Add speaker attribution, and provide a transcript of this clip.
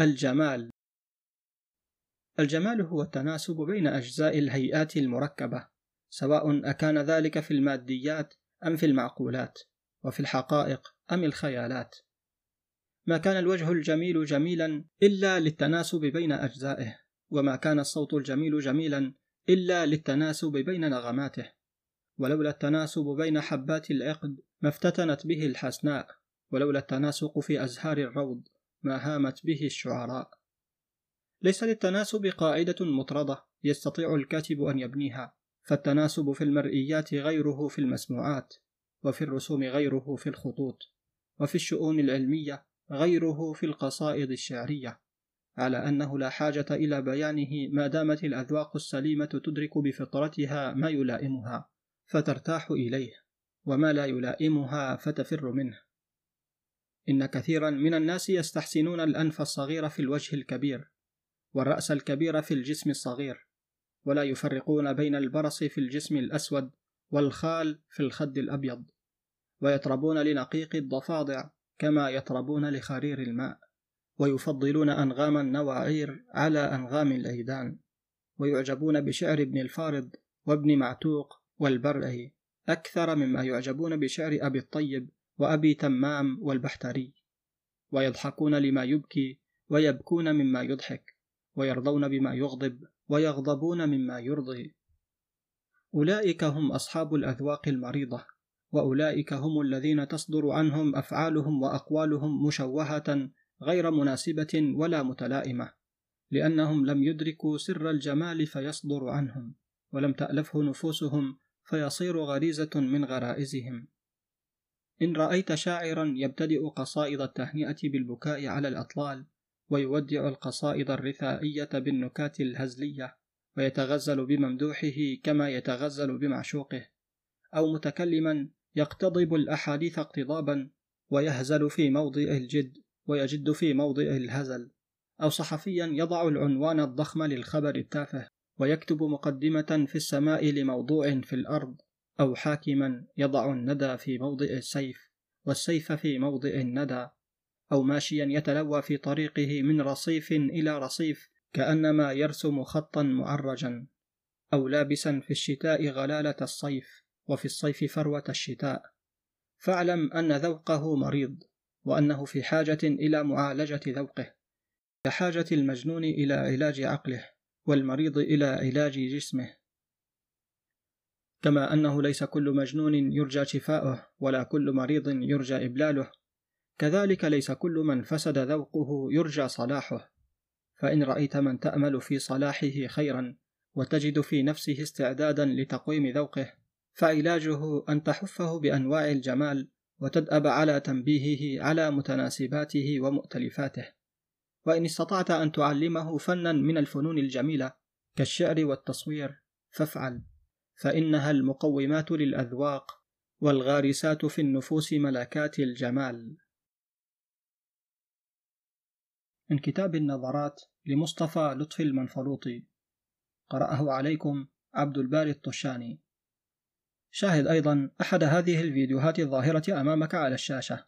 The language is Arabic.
Speaker 1: الجمال. الجمال هو التناسب بين أجزاء الهيئات المركبة سواء أكان ذلك في الماديات أم في المعقولات وفي الحقائق أم الخيالات. ما كان الوجه الجميل جميلا إلا للتناسب بين أجزائه وما كان الصوت الجميل جميلا إلا للتناسب بين نغماته. ولولا التناسب بين حبات العقد ما افتتنت به الحسناء ولولا التناسق في أزهار الروض ما هامت به الشعراء. ليس للتناسب قاعدة مطردة يستطيع الكاتب أن يبنيها فالتناسب في المرئيات غيره في المسموعات وفي الرسوم غيره في الخطوط وفي الشؤون العلمية غيره في القصائد الشعرية على أنه لا حاجة إلى بيانه ما دامت الأذواق السليمة تدرك بفطرتها ما يلائمها فترتاح إليه وما لا يلائمها فتفر منه. إن كثيرا من الناس يستحسنون الأنف الصغير في الوجه الكبير والرأس الكبير في الجسم الصغير ولا يفرقون بين البرص في الجسم الأسود والخال في الخد الأبيض ويطربون لنقيق الضفادع كما يطربون لخرير الماء ويفضلون أنغام النواعير على أنغام الأيدان ويعجبون بشعر ابن الفارض وابن معتوق والبرعي أكثر مما يعجبون بشعر أبي الطيب وأبي تمام والبحتري ويضحكون لما يبكي ويبكون مما يضحك ويرضون بما يغضب ويغضبون مما يرضي. أولئك هم أصحاب الأذواق المريضة وأولئك هم الذين تصدر عنهم أفعالهم وأقوالهم مشوهة غير مناسبة ولا متلائمة لأنهم لم يدركوا سر الجمال فيصدر عنهم ولم تألفه نفوسهم فيصير غريزة من غرائزهم. إن رأيت شاعرا يبتدئ قصائد التهنئة بالبكاء على الأطلال ويودع القصائد الرثائية بالنكات الهزلية ويتغزل بممدوحه كما يتغزل بمعشوقه. أو متكلما يقتضب الأحاديث اقتضابا ويهزل في موضع الجد ويجد في موضع الهزل. أو صحفيا يضع العنوان الضخم للخبر التافه ويكتب مقدمة في السماء لموضوع في الأرض. أو حاكما يضع الندى في موضع السيف والسيف في موضع الندى أو ماشيا يتلوى في طريقه من رصيف إلى رصيف كأنما يرسم خطا معرجا أو لابسا في الشتاء غلالة الصيف وفي الصيف فروة الشتاء. فاعلم أن ذوقه مريض وأنه في حاجة إلى معالجة ذوقه كحاجة المجنون إلى علاج عقله والمريض إلى علاج جسمه. كما أنه ليس كل مجنون يرجى شفاؤه ولا كل مريض يرجى إبلاله. كذلك ليس كل من فسد ذوقه يرجى صلاحه. فإن رأيت من تأمل في صلاحه خيرا وتجد في نفسه استعدادا لتقويم ذوقه فعلاجه أن تحفه بأنواع الجمال وتدأب على تنبيهه على متناسباته ومؤتلفاته. وإن استطعت أن تعلمه فنا من الفنون الجميلة كالشعر والتصوير فافعل. فإنها المقومات للأذواق والغارسات في النفوس ملكات الجمال. من كتاب النظرات لمصطفى لطفي المنفلوطي. قرأه عليكم عبد الباري الطشاني. شاهد أيضا أحد هذه الفيديوهات الظاهرة أمامك على الشاشة.